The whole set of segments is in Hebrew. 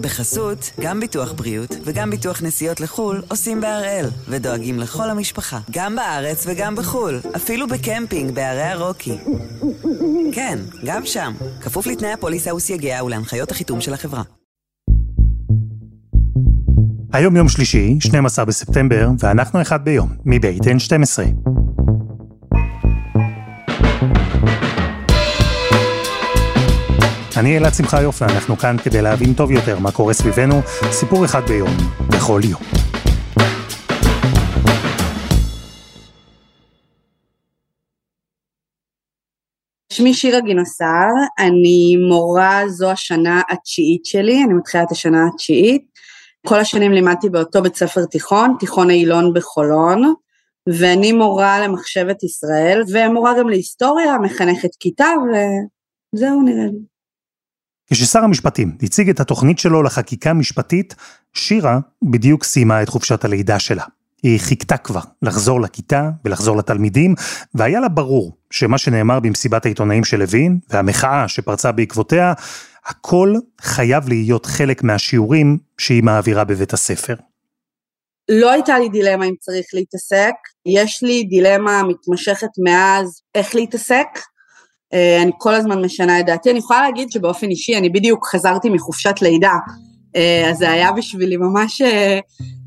בחסות, גם ביטוח בריאות וגם ביטוח נסיעות לחו"ל עושים בהראל, ודואגים לכל המשפחה, גם בארץ וגם בחו"ל, אפילו בקמפינג בערי הרוקי. כן, גם שם, כפוף לתנאי הפוליסה וסייגיה ולהנחיות החיתום של החברה. היום יום שלישי, 12 בספטמבר, ואנחנו אחד ביום, מבית N12. אני אלעד שמחה יופי, אנחנו כאן כדי להבין טוב יותר מה קורה סביבנו, סיפור אחד ביום, בכל יום. שמי שירה גינוסר, אני מורה זו השנה התשיעית שלי, אני מתחילה את השנה התשיעית. כל השנים לימדתי באותו בית ספר תיכון, תיכון אילון בחולון, ואני מורה למחשבת ישראל, ומורה גם להיסטוריה, מחנכת כיתה, וזהו נראה לי. כששר המשפטים הציג את התוכנית שלו לחקיקה משפטית, שירה בדיוק סיימה את חופשת הלידה שלה. היא חיכתה כבר לחזור לכיתה ולחזור לתלמידים, והיה לה ברור שמה שנאמר במסיבת העיתונאים של לוין, והמחאה שפרצה בעקבותיה, הכל חייב להיות חלק מהשיעורים שהיא מעבירה בבית הספר. לא הייתה לי דילמה אם צריך להתעסק, יש לי דילמה מתמשכת מאז איך להתעסק. אה, אני כל הזמן משנה את דעתי. אני יכולה להגיד שבאופן אישי, אני בדיוק חזרתי מחופשת לידה, אה, אז זה היה בשבילי ממש, אה,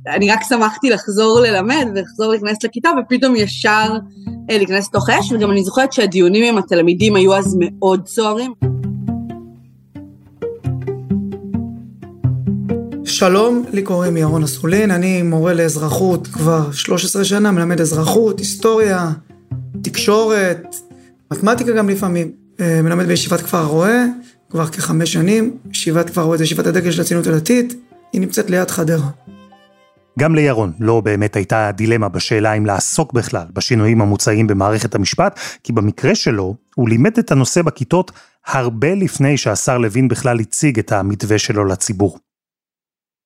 אני רק שמחתי לחזור ללמד ולחזור להיכנס לכיתה, ופתאום ישר להיכנס לתוך אש, וגם אני זוכרת שהדיונים עם התלמידים היו אז מאוד סוערים. שלום, לי קוראים ירון אסולין, אני מורה לאזרחות כבר 13 שנה, מלמד אזרחות, היסטוריה, תקשורת, מתמטיקה גם לפעמים. אה, מלמד בישיבת כפר הרועה, כבר כחמש שנים, ישיבת כפר הרועה זה ישיבת הדגל של הציונות הדתית, היא נמצאת ליד חדרה. גם לירון לא באמת הייתה דילמה בשאלה אם לעסוק בכלל בשינויים המוצעים במערכת המשפט, כי במקרה שלו הוא לימד את הנושא בכיתות הרבה לפני שהשר לוין בכלל הציג את המתווה שלו לציבור.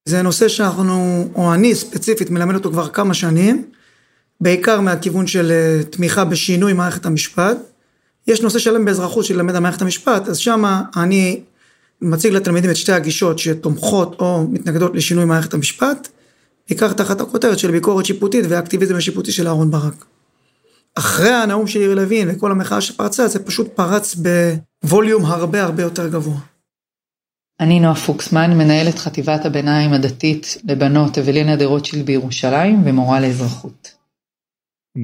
זה נושא שאנחנו, או אני ספציפית, מלמד אותו כבר כמה שנים, בעיקר מהכיוון של אה, תמיכה בשינוי מערכת המשפט. יש נושא שלם באזרחות שלמד על מערכת המשפט, אז שם אני מציג לתלמידים את שתי הגישות שתומכות או מתנגדות לשינוי מערכת המשפט, בעיקר תחת הכותרת של ביקורת שיפוטית והאקטיביזם השיפוטי של אהרן ברק. אחרי הנאום של יאיר לוין וכל המחאה שפרצה, זה פשוט פרץ בווליום הרבה הרבה יותר גבוה. אני נועה פוקסמן, מנהלת חטיבת הביניים הדתית לבנות אבלינה דה רוטשילד בירושלים ומורה לאזרחות.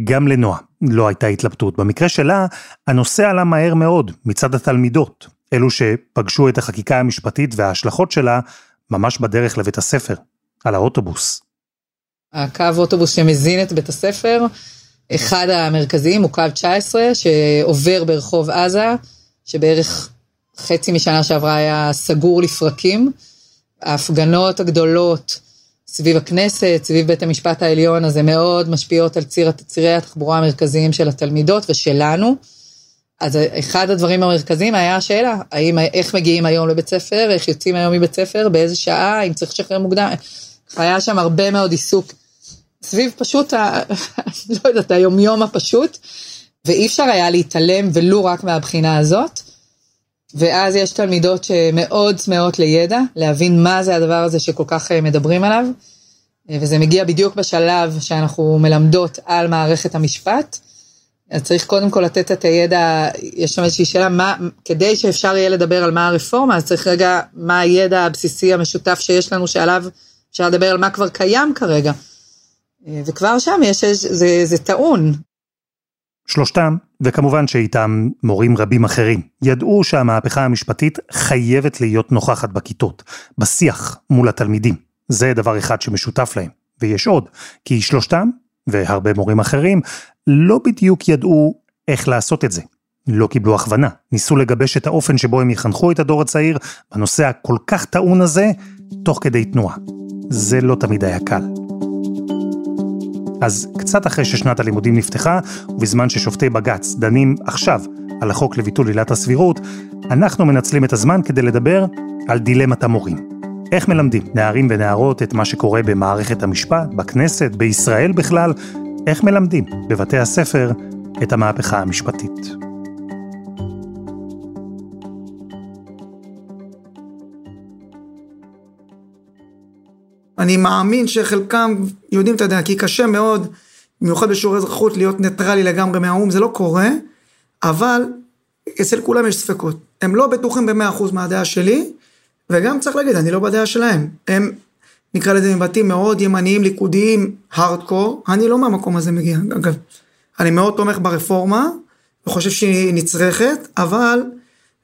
גם לנועה לא הייתה התלבטות. במקרה שלה, הנושא עלה מהר מאוד מצד התלמידות, אלו שפגשו את החקיקה המשפטית וההשלכות שלה ממש בדרך לבית הספר, על האוטובוס. הקו אוטובוס שמזין את בית הספר, אחד המרכזיים הוא קו 19 שעובר ברחוב עזה, שבערך חצי משנה שעברה היה סגור לפרקים. ההפגנות הגדולות סביב הכנסת, סביב בית המשפט העליון, אז הן מאוד משפיעות על ציר, צירי התחבורה המרכזיים של התלמידות ושלנו. אז אחד הדברים המרכזיים היה השאלה, האם, איך מגיעים היום לבית ספר, איך יוצאים היום מבית ספר, באיזה שעה, אם צריך לשחרר מוקדם. היה שם הרבה מאוד עיסוק סביב פשוט, ה, לא יודעת, היומיום הפשוט, ואי אפשר היה להתעלם ולו רק מהבחינה הזאת. ואז יש תלמידות שמאוד צמאות לידע, להבין מה זה הדבר הזה שכל כך אה, מדברים עליו, אה, וזה מגיע בדיוק בשלב שאנחנו מלמדות על מערכת המשפט. אז צריך קודם כל לתת את הידע, יש שם איזושהי שאלה, מה, כדי שאפשר יהיה לדבר על מה הרפורמה, אז צריך רגע, מה הידע הבסיסי המשותף שיש לנו, שעליו אפשר לדבר על מה כבר קיים כרגע. אה, וכבר שם יש, זה, זה טעון, שלושתם, וכמובן שאיתם מורים רבים אחרים, ידעו שהמהפכה המשפטית חייבת להיות נוכחת בכיתות, בשיח מול התלמידים. זה דבר אחד שמשותף להם. ויש עוד, כי שלושתם, והרבה מורים אחרים, לא בדיוק ידעו איך לעשות את זה. לא קיבלו הכוונה, ניסו לגבש את האופן שבו הם יחנכו את הדור הצעיר בנושא הכל כך טעון הזה, תוך כדי תנועה. זה לא תמיד היה קל. אז קצת אחרי ששנת הלימודים נפתחה, ובזמן ששופטי בג"ץ דנים עכשיו על החוק לביטול עילת הסבירות, אנחנו מנצלים את הזמן כדי לדבר על דילמת המורים. איך מלמדים נערים ונערות את מה שקורה במערכת המשפט, בכנסת, בישראל בכלל? איך מלמדים בבתי הספר את המהפכה המשפטית? אני מאמין שחלקם יודעים, אתה יודע, כי קשה מאוד, במיוחד בשיעורי אזרחות, להיות ניטרלי לגמרי מהאו"ם, זה לא קורה, אבל אצל כולם יש ספקות. הם לא בטוחים במאה אחוז מהדעה שלי, וגם צריך להגיד, אני לא בדעה שלהם. הם, נקרא לזה מבטים מאוד ימניים, ליכודיים, הארדקור, אני לא מהמקום הזה מגיע, אגב. אני מאוד תומך ברפורמה, וחושב שהיא נצרכת, אבל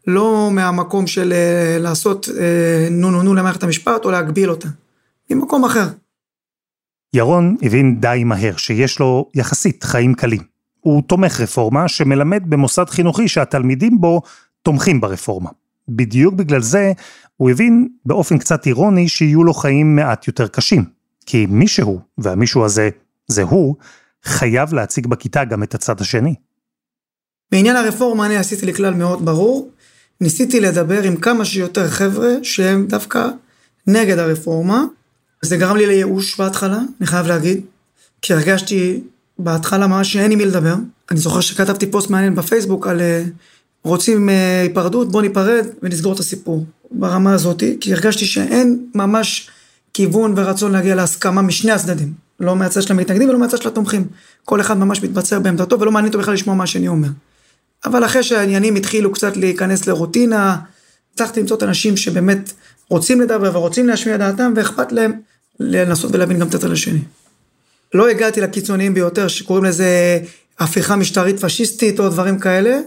לא מהמקום של אה, לעשות אה, נו נו נו למערכת המשפט או להגביל אותה. ממקום אחר. ירון הבין די מהר שיש לו יחסית חיים קלים. הוא תומך רפורמה שמלמד במוסד חינוכי שהתלמידים בו תומכים ברפורמה. בדיוק בגלל זה הוא הבין באופן קצת אירוני שיהיו לו חיים מעט יותר קשים. כי מישהו, והמישהו הזה זה הוא, חייב להציג בכיתה גם את הצד השני. בעניין הרפורמה אני עשיתי לי כלל מאוד ברור. ניסיתי לדבר עם כמה שיותר חבר'ה שהם דווקא נגד הרפורמה. זה גרם לי לייאוש בהתחלה, אני חייב להגיד. כי הרגשתי בהתחלה ממש שאין עם מי לדבר. אני זוכר שכתבתי פוסט מעניין בפייסבוק על אה, רוצים אה, היפרדות, בוא ניפרד ונסגור את הסיפור. ברמה הזאתי, כי הרגשתי שאין ממש כיוון ורצון להגיע להסכמה משני הצדדים. לא מהצד של המתנגדים ולא מהצד של התומכים. כל אחד ממש מתבצר בעמדתו ולא מעניין אותו בכלל לשמוע מה שאני אומר. אבל אחרי שהעניינים התחילו קצת להיכנס לרוטינה, הצלחתי למצוא את האנשים שבאמת רוצים לדבר ורוצים להשמיע דעתם ואכפת להם לנסות ולהבין גם את הצד השני. לא הגעתי לקיצוניים ביותר שקוראים לזה הפיכה משטרית פשיסטית או דברים כאלה.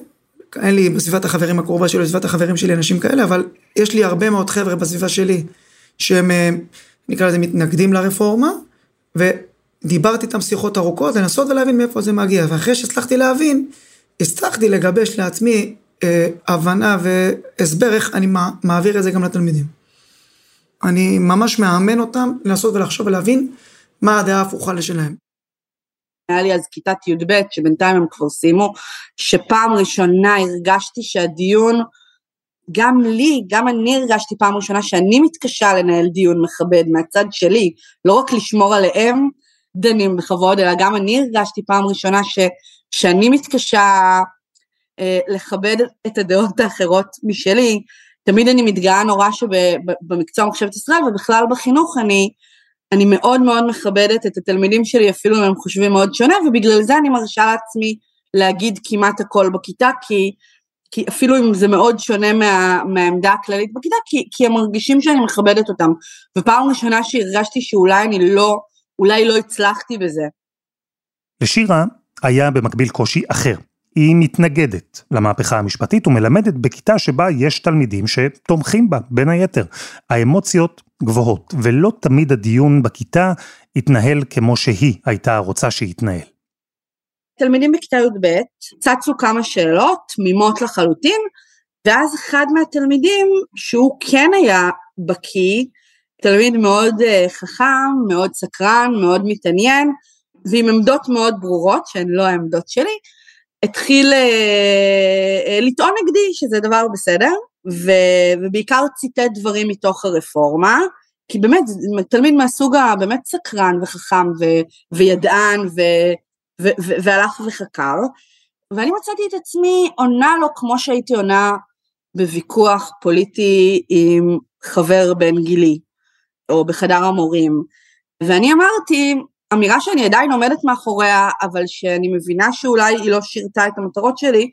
אין לי בסביבת החברים הקרובה שלי, בסביבת החברים שלי אנשים כאלה, אבל יש לי הרבה מאוד חבר'ה בסביבה שלי שהם אה, נקרא לזה מתנגדים לרפורמה, ודיברתי איתם שיחות ארוכות לנסות ולהבין מאיפה זה מגיע, ואחרי שהצלחתי להבין, הצלחתי לגבש לעצמי אה, הבנה והסבר איך אני מעביר את זה גם לתלמידים. אני ממש מאמן אותם לנסות ולחשוב ולהבין מה הדעה ההפוכה שלהם. היה לי אז כיתת י"ב, שבינתיים הם כבר סיימו, שפעם ראשונה הרגשתי שהדיון, גם לי, גם אני הרגשתי פעם ראשונה שאני מתקשה לנהל דיון מכבד מהצד שלי, לא רק לשמור עליהם דנים בכבוד, אלא גם אני הרגשתי פעם ראשונה ש, שאני מתקשה אה, לכבד את הדעות האחרות משלי. תמיד אני מתגאה נורא שבמקצוע מחשבת ישראל ובכלל בחינוך אני, אני מאוד מאוד מכבדת את התלמידים שלי אפילו אם הם חושבים מאוד שונה ובגלל זה אני מרשה לעצמי להגיד כמעט הכל בכיתה כי, כי אפילו אם זה מאוד שונה מה, מהעמדה הכללית בכיתה כי, כי הם מרגישים שאני מכבדת אותם ופעם ראשונה שהרגשתי שאולי אני לא, אולי לא הצלחתי בזה. לשירה היה במקביל קושי אחר. היא מתנגדת למהפכה המשפטית ומלמדת בכיתה שבה יש תלמידים שתומכים בה, בין היתר. האמוציות גבוהות, ולא תמיד הדיון בכיתה התנהל כמו שהיא הייתה רוצה שיתנהל. תלמידים בכיתה י"ב צצו כמה שאלות תמימות לחלוטין, ואז אחד מהתלמידים, שהוא כן היה בקיא, תלמיד מאוד אה, חכם, מאוד סקרן, מאוד מתעניין, ועם עמדות מאוד ברורות, שהן לא העמדות שלי, התחיל אה, אה, לטעון נגדי, שזה דבר בסדר, ו, ובעיקר ציטט דברים מתוך הרפורמה, כי באמת, תלמיד מהסוג הבאמת סקרן וחכם ו, וידען ו, ו, ו, והלך וחקר, ואני מצאתי את עצמי עונה לו כמו שהייתי עונה בוויכוח פוליטי עם חבר בן גילי, או בחדר המורים, ואני אמרתי, אמירה שאני עדיין עומדת מאחוריה, אבל שאני מבינה שאולי היא לא שירתה את המטרות שלי,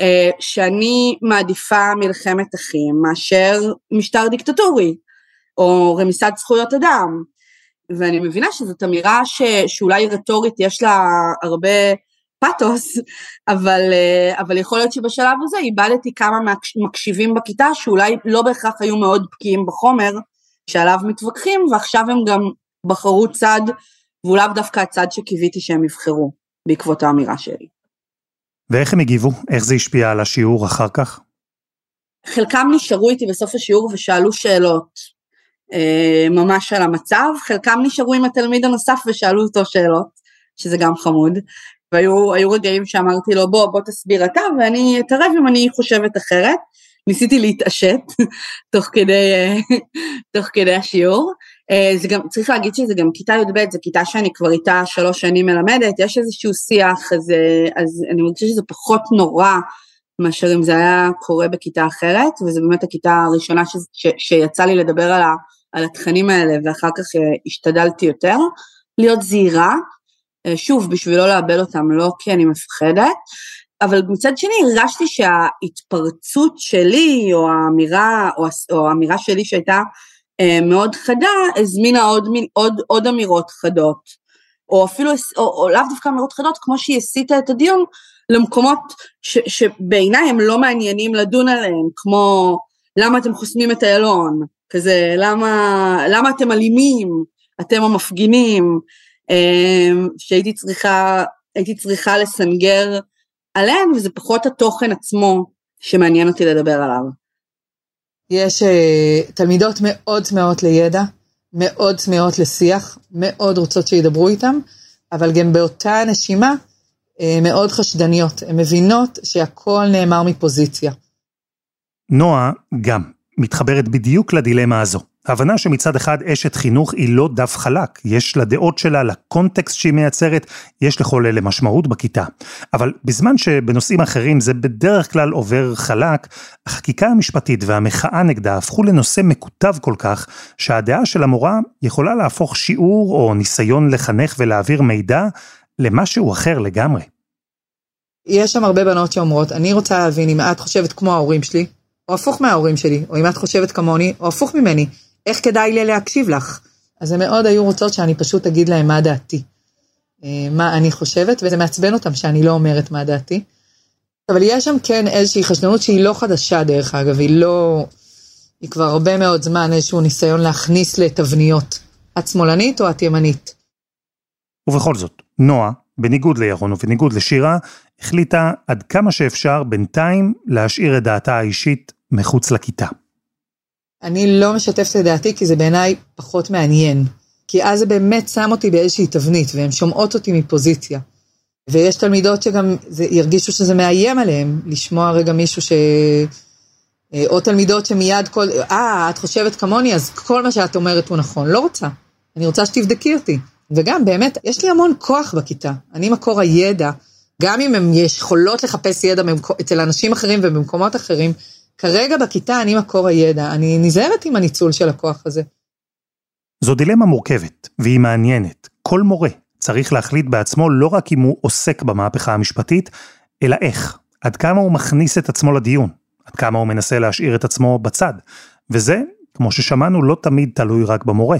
אה, שאני מעדיפה מלחמת אחים מאשר משטר דיקטטורי, או רמיסת זכויות אדם. ואני מבינה שזאת אמירה ש, שאולי רטורית יש לה הרבה פתוס, אבל, אה, אבל יכול להיות שבשלב הזה איבדתי כמה מקשיבים בכיתה שאולי לא בהכרח היו מאוד בקיאים בחומר שעליו מתווכחים, ועכשיו הם גם בחרו צד והוא לאו דווקא הצד שקיוויתי שהם יבחרו בעקבות האמירה שלי. ואיך הם הגיבו? איך זה השפיע על השיעור אחר כך? חלקם נשארו איתי בסוף השיעור ושאלו שאלות אה, ממש על המצב, חלקם נשארו עם התלמיד הנוסף ושאלו אותו שאלות, שזה גם חמוד, והיו רגעים שאמרתי לו בוא בוא תסביר אתה ואני אתערב אם אני חושבת אחרת, ניסיתי להתעשת תוך כדי, אה, תוך כדי השיעור, זה גם, צריך להגיד שזה גם כיתה י"ב, זו כיתה שאני כבר איתה שלוש שנים מלמדת, יש איזשהו שיח, אז, אה, אז אני מרגישה שזה פחות נורא מאשר אם זה היה קורה בכיתה אחרת, וזו באמת הכיתה הראשונה ש, ש, שיצא לי לדבר על, ה, על התכנים האלה, ואחר כך השתדלתי יותר להיות זהירה, שוב, בשביל לא לאבד אותם, לא כי אני מפחדת, אבל מצד שני הרגשתי שההתפרצות שלי, או האמירה, או, או האמירה שלי שהייתה אה, מאוד חדה, הזמינה עוד, עוד, עוד אמירות חדות. או אפילו, או, או לאו דווקא אמירות חדות, כמו שהיא הסיטה את הדיון למקומות ש, שבעיניי הם לא מעניינים לדון עליהם, כמו למה אתם חוסמים את איילון, כזה, למה, למה אתם אלימים, אתם המפגינים, אה, שהייתי צריכה, הייתי צריכה לסנגר עליהם, וזה פחות התוכן עצמו שמעניין אותי לדבר עליו. יש uh, תלמידות מאוד צמאות לידע, מאוד צמאות לשיח, מאוד רוצות שידברו איתם, אבל גם באותה נשימה uh, מאוד חשדניות. הן מבינות שהכל נאמר מפוזיציה. נועה גם מתחברת בדיוק לדילמה הזו. ההבנה שמצד אחד אשת חינוך היא לא דף חלק, יש לדעות שלה, לקונטקסט שהיא מייצרת, יש לכל אלה משמעות בכיתה. אבל בזמן שבנושאים אחרים זה בדרך כלל עובר חלק, החקיקה המשפטית והמחאה נגדה הפכו לנושא מקוטב כל כך, שהדעה של המורה יכולה להפוך שיעור או ניסיון לחנך ולהעביר מידע למשהו אחר לגמרי. יש שם הרבה בנות שאומרות, אני רוצה להבין אם את חושבת כמו ההורים שלי, או הפוך מההורים שלי, או אם את חושבת כמוני, או הפוך ממני. איך כדאי לי להקשיב לך? אז הן מאוד היו רוצות שאני פשוט אגיד להן מה דעתי. אה, מה אני חושבת, וזה מעצבן אותם שאני לא אומרת מה דעתי. אבל יש שם כן איזושהי חשדנות שהיא לא חדשה דרך אגב, היא לא... היא כבר הרבה מאוד זמן איזשהו ניסיון להכניס לתבניות. את שמאלנית או את ימנית? ובכל זאת, נועה, בניגוד לירון ובניגוד לשירה, החליטה עד כמה שאפשר בינתיים להשאיר את דעתה האישית מחוץ לכיתה. אני לא משתפת את דעתי כי זה בעיניי פחות מעניין. כי אז זה באמת שם אותי באיזושהי תבנית, והן שומעות אותי מפוזיציה. ויש תלמידות שגם זה, ירגישו שזה מאיים עליהן, לשמוע רגע מישהו ש... אה, או תלמידות שמיד כל... אה, את חושבת כמוני, אז כל מה שאת אומרת הוא נכון. לא רוצה. אני רוצה שתבדקי אותי. וגם, באמת, יש לי המון כוח בכיתה. אני מקור הידע. גם אם הן יכולות לחפש ידע אצל אנשים אחרים ובמקומות אחרים, כרגע בכיתה אני מקור הידע, אני נזהרת עם הניצול של הכוח הזה. זו דילמה מורכבת, והיא מעניינת. כל מורה צריך להחליט בעצמו לא רק אם הוא עוסק במהפכה המשפטית, אלא איך, עד כמה הוא מכניס את עצמו לדיון, עד כמה הוא מנסה להשאיר את עצמו בצד. וזה, כמו ששמענו, לא תמיד תלוי רק במורה.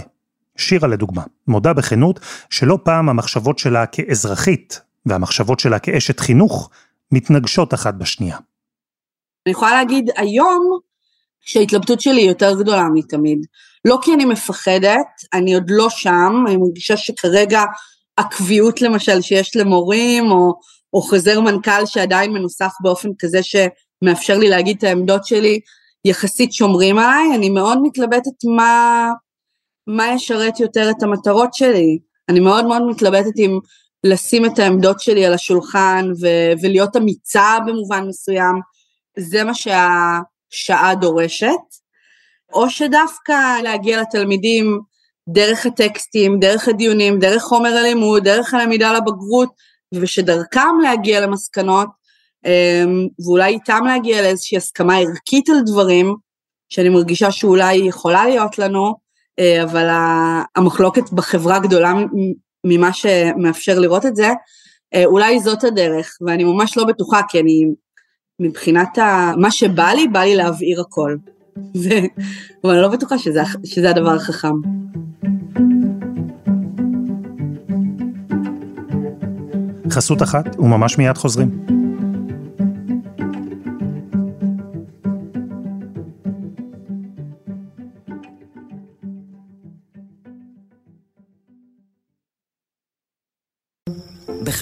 שירה לדוגמה, מודה בכנות שלא פעם המחשבות שלה כאזרחית והמחשבות שלה כאשת חינוך מתנגשות אחת בשנייה. אני יכולה להגיד היום שההתלבטות שלי היא יותר גדולה מתמיד. לא כי אני מפחדת, אני עוד לא שם, אני מרגישה שכרגע הקביעות למשל שיש למורים, או, או חוזר מנכ"ל שעדיין מנוסח באופן כזה שמאפשר לי להגיד את העמדות שלי, יחסית שומרים עליי, אני מאוד מתלבטת מה, מה ישרת יותר את המטרות שלי. אני מאוד מאוד מתלבטת עם לשים את העמדות שלי על השולחן ו- ולהיות אמיצה במובן מסוים, זה מה שהשעה דורשת, או שדווקא להגיע לתלמידים דרך הטקסטים, דרך הדיונים, דרך חומר הלימוד, דרך הלמידה לבגרות, ושדרכם להגיע למסקנות, אמ, ואולי איתם להגיע לאיזושהי הסכמה ערכית על דברים, שאני מרגישה שאולי יכולה להיות לנו, אה, אבל המחלוקת בחברה גדולה ממה שמאפשר לראות את זה, אה, אולי זאת הדרך, ואני ממש לא בטוחה, כי אני מבחינת ה... מה שבא לי, בא לי להבעיר הכל. ו... אבל אני לא בטוחה שזה, שזה הדבר החכם. חסות אחת וממש מיד חוזרים.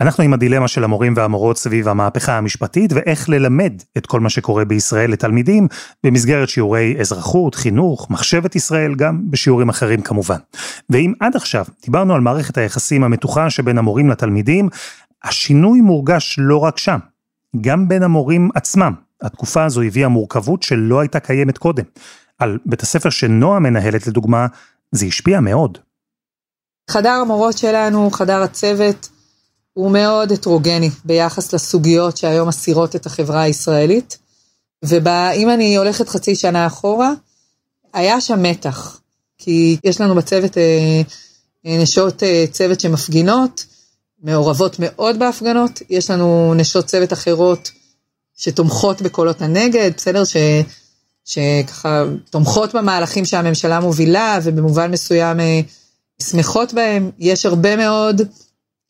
אנחנו עם הדילמה של המורים והמורות סביב המהפכה המשפטית ואיך ללמד את כל מה שקורה בישראל לתלמידים במסגרת שיעורי אזרחות, חינוך, מחשבת ישראל, גם בשיעורים אחרים כמובן. ואם עד עכשיו דיברנו על מערכת היחסים המתוחה שבין המורים לתלמידים, השינוי מורגש לא רק שם, גם בין המורים עצמם. התקופה הזו הביאה מורכבות שלא הייתה קיימת קודם. על בית הספר שנועה מנהלת לדוגמה, זה השפיע מאוד. חדר המורות שלנו, חדר הצוות, הוא מאוד הטרוגני ביחס לסוגיות שהיום אסירות את החברה הישראלית. ואם אני הולכת חצי שנה אחורה, היה שם מתח. כי יש לנו בצוות אה, אה, נשות אה, צוות שמפגינות, מעורבות מאוד בהפגנות, יש לנו נשות צוות אחרות שתומכות בקולות הנגד, בסדר? ש, שככה תומכות במהלכים שהממשלה מובילה ובמובן מסוים שמחות בהם. יש הרבה מאוד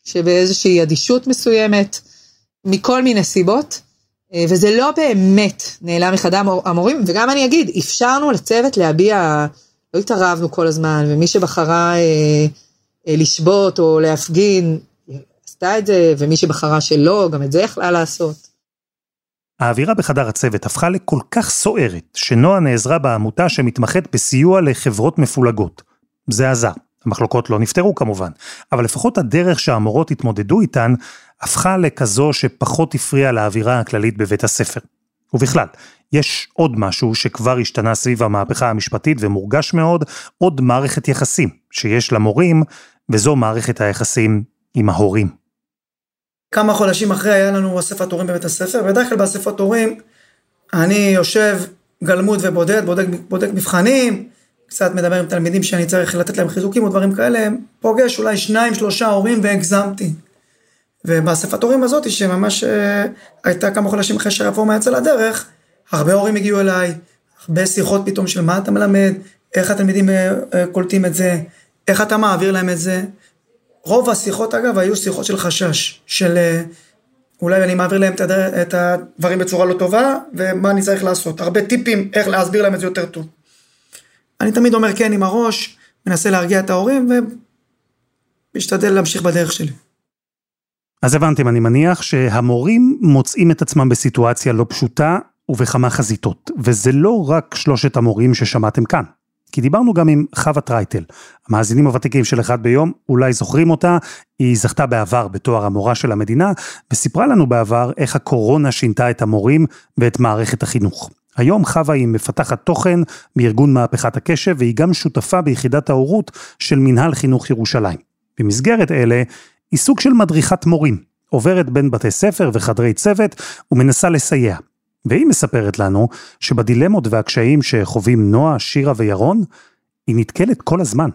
שבאיזושהי אדישות מסוימת, מכל מיני סיבות, וזה לא באמת נעלם מחדר המורים, וגם אני אגיד, אפשרנו לצוות להביע לא התערבנו כל הזמן, ומי שבחרה אה, אה, לשבות או להפגין, עשתה את זה, ומי שבחרה שלא, גם את זה יכלה לעשות. האווירה בחדר הצוות הפכה לכל כך סוערת, שנועה נעזרה בעמותה שמתמחת בסיוע לחברות מפולגות. זה עזר. המחלוקות לא נפתרו כמובן, אבל לפחות הדרך שהמורות התמודדו איתן, הפכה לכזו שפחות הפריעה לאווירה הכללית בבית הספר. ובכלל, יש עוד משהו שכבר השתנה סביב המהפכה המשפטית ומורגש מאוד, עוד מערכת יחסים שיש למורים, וזו מערכת היחסים עם ההורים. כמה חודשים אחרי היה לנו אספת הורים בבית הספר, בדרך כלל באספות הורים אני יושב גלמוד ובודד, בודק, בודק מבחנים, קצת מדבר עם תלמידים שאני צריך לתת להם חיזוקים או דברים כאלה, פוגש אולי שניים שלושה הורים והגזמתי. ובאספת הורים הזאת שממש אה, הייתה כמה חודשים אחרי שהרפורמה יצאה לדרך, הרבה הורים הגיעו אליי, הרבה שיחות פתאום של מה אתה מלמד, איך התלמידים אה, אה, קולטים את זה, איך אתה מעביר להם את זה. רוב השיחות אגב היו שיחות של חשש, של אולי אני מעביר להם את הדברים בצורה לא טובה, ומה אני צריך לעשות. הרבה טיפים איך להסביר להם את זה יותר טוב. אני תמיד אומר כן עם הראש, מנסה להרגיע את ההורים, ומשתדל להמשיך בדרך שלי. אז הבנתם, אני מניח שהמורים מוצאים את עצמם בסיטואציה לא פשוטה, ובכמה חזיתות, וזה לא רק שלושת המורים ששמעתם כאן. כי דיברנו גם עם חווה טרייטל, המאזינים הוותיקים של אחד ביום, אולי זוכרים אותה, היא זכתה בעבר בתואר המורה של המדינה, וסיפרה לנו בעבר איך הקורונה שינתה את המורים ואת מערכת החינוך. היום חווה היא מפתחת תוכן מארגון מהפכת הקשב, והיא גם שותפה ביחידת ההורות של מנהל חינוך ירושלים. במסגרת אלה, היא סוג של מדריכת מורים, עוברת בין בתי ספר וחדרי צוות ומנסה לסייע. והיא מספרת לנו שבדילמות והקשיים שחווים נועה, שירה וירון, היא נתקלת כל הזמן.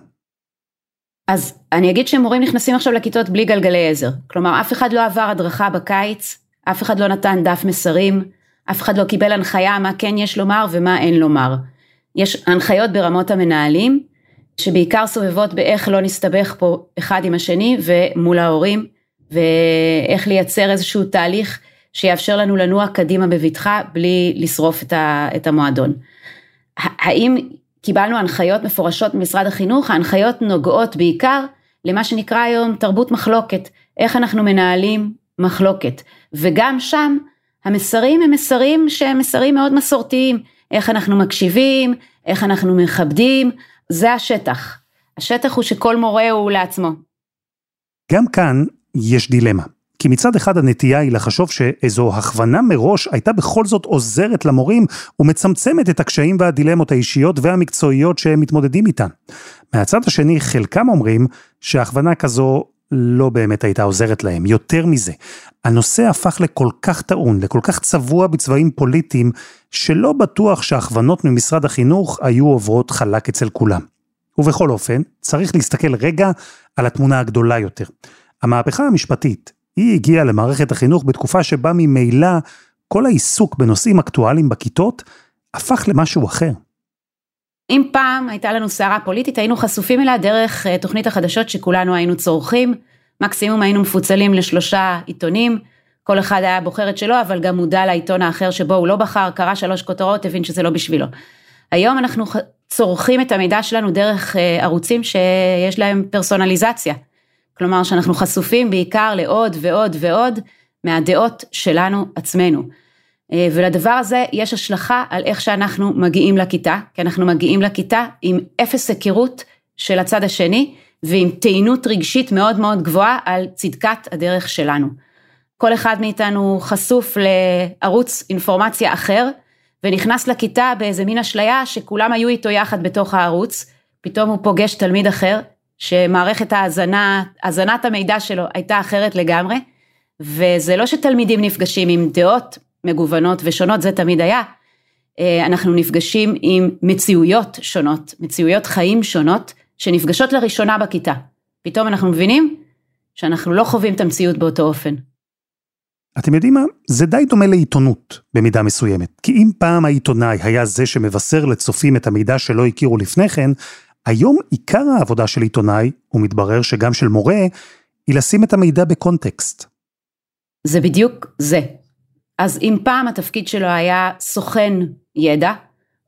אז אני אגיד שמורים נכנסים עכשיו לכיתות בלי גלגלי עזר. כלומר, אף אחד לא עבר הדרכה בקיץ, אף אחד לא נתן דף מסרים, אף אחד לא קיבל הנחיה מה כן יש לומר ומה אין לומר. יש הנחיות ברמות המנהלים, שבעיקר סובבות באיך לא נסתבך פה אחד עם השני ומול ההורים, ואיך לייצר איזשהו תהליך שיאפשר לנו לנוע קדימה בבטחה בלי לשרוף את המועדון. האם קיבלנו הנחיות מפורשות ממשרד החינוך? ההנחיות נוגעות בעיקר למה שנקרא היום תרבות מחלוקת, איך אנחנו מנהלים מחלוקת, וגם שם המסרים הם מסרים שהם מסרים מאוד מסורתיים, איך אנחנו מקשיבים, איך אנחנו מכבדים, זה השטח. השטח הוא שכל מורה הוא לעצמו. גם כאן יש דילמה. כי מצד אחד הנטייה היא לחשוב שאיזו הכוונה מראש הייתה בכל זאת עוזרת למורים ומצמצמת את הקשיים והדילמות האישיות והמקצועיות שהם מתמודדים איתן. מהצד השני, חלקם אומרים שהכוונה כזו לא באמת הייתה עוזרת להם. יותר מזה, הנושא הפך לכל כך טעון, לכל כך צבוע בצבעים פוליטיים, שלא בטוח שהכוונות ממשרד החינוך היו עוברות חלק אצל כולם. ובכל אופן, צריך להסתכל רגע על התמונה הגדולה יותר. המהפכה המשפטית, היא הגיעה למערכת החינוך בתקופה שבה ממילא כל העיסוק בנושאים אקטואליים בכיתות הפך למשהו אחר. אם פעם הייתה לנו סערה פוליטית, היינו חשופים אליה דרך אה, תוכנית החדשות שכולנו היינו צורכים, מקסימום היינו מפוצלים לשלושה עיתונים, כל אחד היה בוחר את שלו, אבל גם מודע לעיתון האחר שבו הוא לא בחר, קרא שלוש כותרות, הבין שזה לא בשבילו. היום אנחנו צורכים את המידע שלנו דרך אה, ערוצים שיש להם פרסונליזציה. כלומר שאנחנו חשופים בעיקר לעוד ועוד ועוד מהדעות שלנו עצמנו. אה, ולדבר הזה יש השלכה על איך שאנחנו מגיעים לכיתה, כי אנחנו מגיעים לכיתה עם אפס היכרות של הצד השני ועם טעינות רגשית מאוד מאוד גבוהה על צדקת הדרך שלנו. כל אחד מאיתנו חשוף לערוץ אינפורמציה אחר, ונכנס לכיתה באיזה מין אשליה שכולם היו איתו יחד בתוך הערוץ, פתאום הוא פוגש תלמיד אחר, שמערכת ההאזנה, הזנת המידע שלו הייתה אחרת לגמרי, וזה לא שתלמידים נפגשים עם דעות מגוונות ושונות, זה תמיד היה, אה, אנחנו נפגשים עם מציאויות שונות, מציאויות חיים שונות, שנפגשות לראשונה בכיתה. פתאום אנחנו מבינים שאנחנו לא חווים את המציאות באותו אופן. אתם יודעים מה? זה די דומה לעיתונות במידה מסוימת. כי אם פעם העיתונאי היה זה שמבשר לצופים את המידע שלא הכירו לפני כן, היום עיקר העבודה של עיתונאי, ומתברר שגם של מורה, היא לשים את המידע בקונטקסט. זה בדיוק זה. אז אם פעם התפקיד שלו היה סוכן ידע,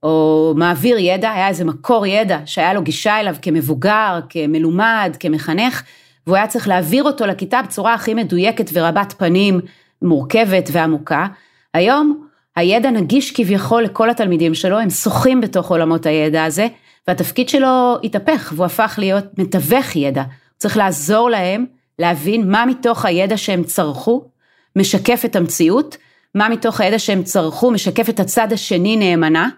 או מעביר ידע, היה איזה מקור ידע שהיה לו גישה אליו כמבוגר, כמלומד, כמחנך, והוא היה צריך להעביר אותו לכיתה בצורה הכי מדויקת ורבת פנים, מורכבת ועמוקה. היום הידע נגיש כביכול לכל התלמידים שלו, הם שוחים בתוך עולמות הידע הזה, והתפקיד שלו התהפך והוא הפך להיות מתווך ידע. הוא צריך לעזור להם להבין מה מתוך הידע שהם צרכו משקף את המציאות, מה מתוך הידע שהם צרכו משקף את הצד השני נאמנה,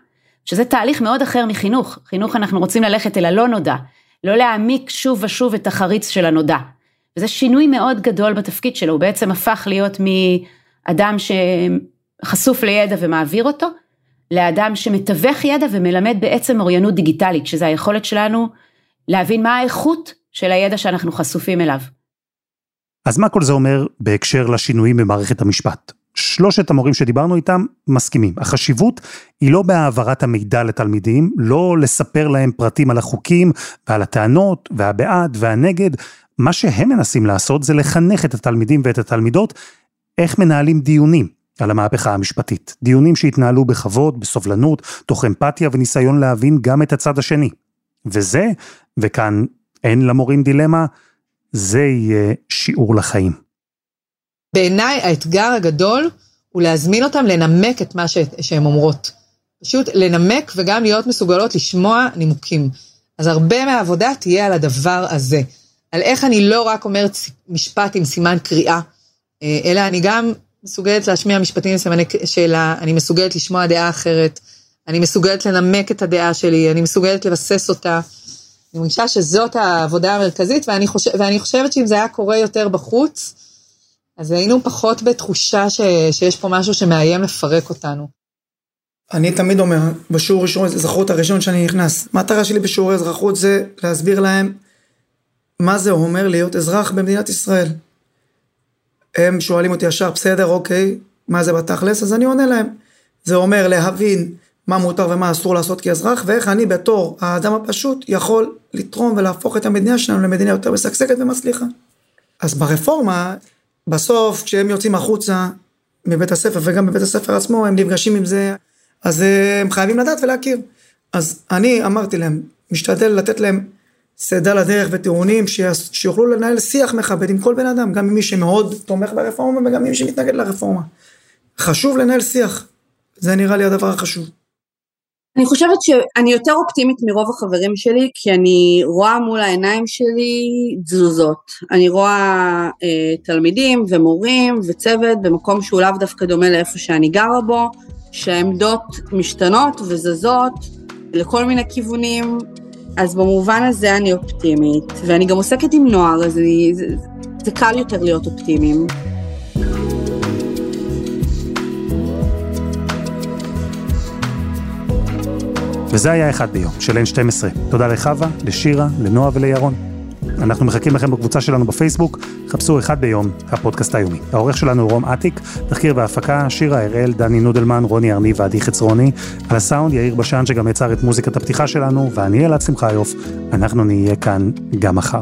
שזה תהליך מאוד אחר מחינוך. חינוך אנחנו רוצים ללכת אל הלא נודע, לא להעמיק שוב ושוב את החריץ של הנודע. וזה שינוי מאוד גדול בתפקיד שלו, הוא בעצם הפך להיות מאדם שחשוף לידע ומעביר אותו, לאדם שמתווך ידע ומלמד בעצם אוריינות דיגיטלית, שזה היכולת שלנו להבין מה האיכות של הידע שאנחנו חשופים אליו. אז מה כל זה אומר בהקשר לשינויים במערכת המשפט? שלושת המורים שדיברנו איתם מסכימים. החשיבות היא לא בהעברת המידע לתלמידים, לא לספר להם פרטים על החוקים ועל הטענות והבעד והנגד. מה שהם מנסים לעשות זה לחנך את התלמידים ואת התלמידות איך מנהלים דיונים על המהפכה המשפטית. דיונים שהתנהלו בכבוד, בסובלנות, תוך אמפתיה וניסיון להבין גם את הצד השני. וזה, וכאן אין למורים דילמה, זה יהיה שיעור לחיים. בעיניי האתגר הגדול הוא להזמין אותם לנמק את מה שהן אומרות. פשוט לנמק וגם להיות מסוגלות לשמוע נימוקים. אז הרבה מהעבודה תהיה על הדבר הזה. על איך אני לא רק אומרת משפט עם סימן קריאה, אה, אלא אני גם מסוגלת להשמיע משפטים עם סימני שאלה, אני מסוגלת לשמוע דעה אחרת, אני מסוגלת לנמק את הדעה שלי, אני מסוגלת לבסס אותה. אני מרגישה שזאת העבודה המרכזית, ואני, חושב, ואני חושבת שאם זה היה קורה יותר בחוץ, אז היינו פחות בתחושה ש, שיש פה משהו שמאיים לפרק אותנו. אני תמיד אומר, בשיעור ראשון, אזרחות הראשון שאני נכנס, מטרה שלי בשיעורי אזרחות זה להסביר להם מה זה אומר להיות אזרח במדינת ישראל. הם שואלים אותי ישר, בסדר, אוקיי, מה זה בתכלס? אז אני עונה להם. זה אומר להבין מה מותר ומה אסור לעשות כאזרח, ואיך אני בתור האדם הפשוט יכול לתרום ולהפוך את המדינה שלנו למדינה יותר משגשגת ומצליחה. אז ברפורמה, בסוף כשהם יוצאים החוצה מבית הספר וגם בבית הספר עצמו, הם נפגשים עם זה, אז אה, הם חייבים לדעת ולהכיר. אז אני אמרתי להם, משתדל לתת להם סדר לדרך וטיעונים שיוכלו לנהל שיח מכבד עם כל בן אדם, גם עם מי שמאוד תומך ברפורמה וגם עם מי שמתנגד לרפורמה. חשוב לנהל שיח, זה נראה לי הדבר החשוב. אני חושבת שאני יותר אופטימית מרוב החברים שלי, כי אני רואה מול העיניים שלי תזוזות. אני רואה אה, תלמידים ומורים וצוות במקום שהוא לאו דווקא דומה לאיפה שאני גרה בו, שהעמדות משתנות וזזות לכל מיני כיוונים, אז במובן הזה אני אופטימית, ואני גם עוסקת עם נוער, אז אני, זה, זה קל יותר להיות אופטימיים. וזה היה אחד ביום של N12. תודה לחווה, לשירה, לנועה ולירון. אנחנו מחכים לכם בקבוצה שלנו בפייסבוק, חפשו אחד ביום, הפודקאסט היומי. העורך שלנו הוא רום אטיק, תחקיר והפקה, שירה הראל, דני נודלמן, רוני ארני ועדי חצרוני. על הסאונד יאיר בשן שגם יצר את מוזיקת הפתיחה שלנו, ואני אלעד שמחיוף, אנחנו נהיה כאן גם מחר.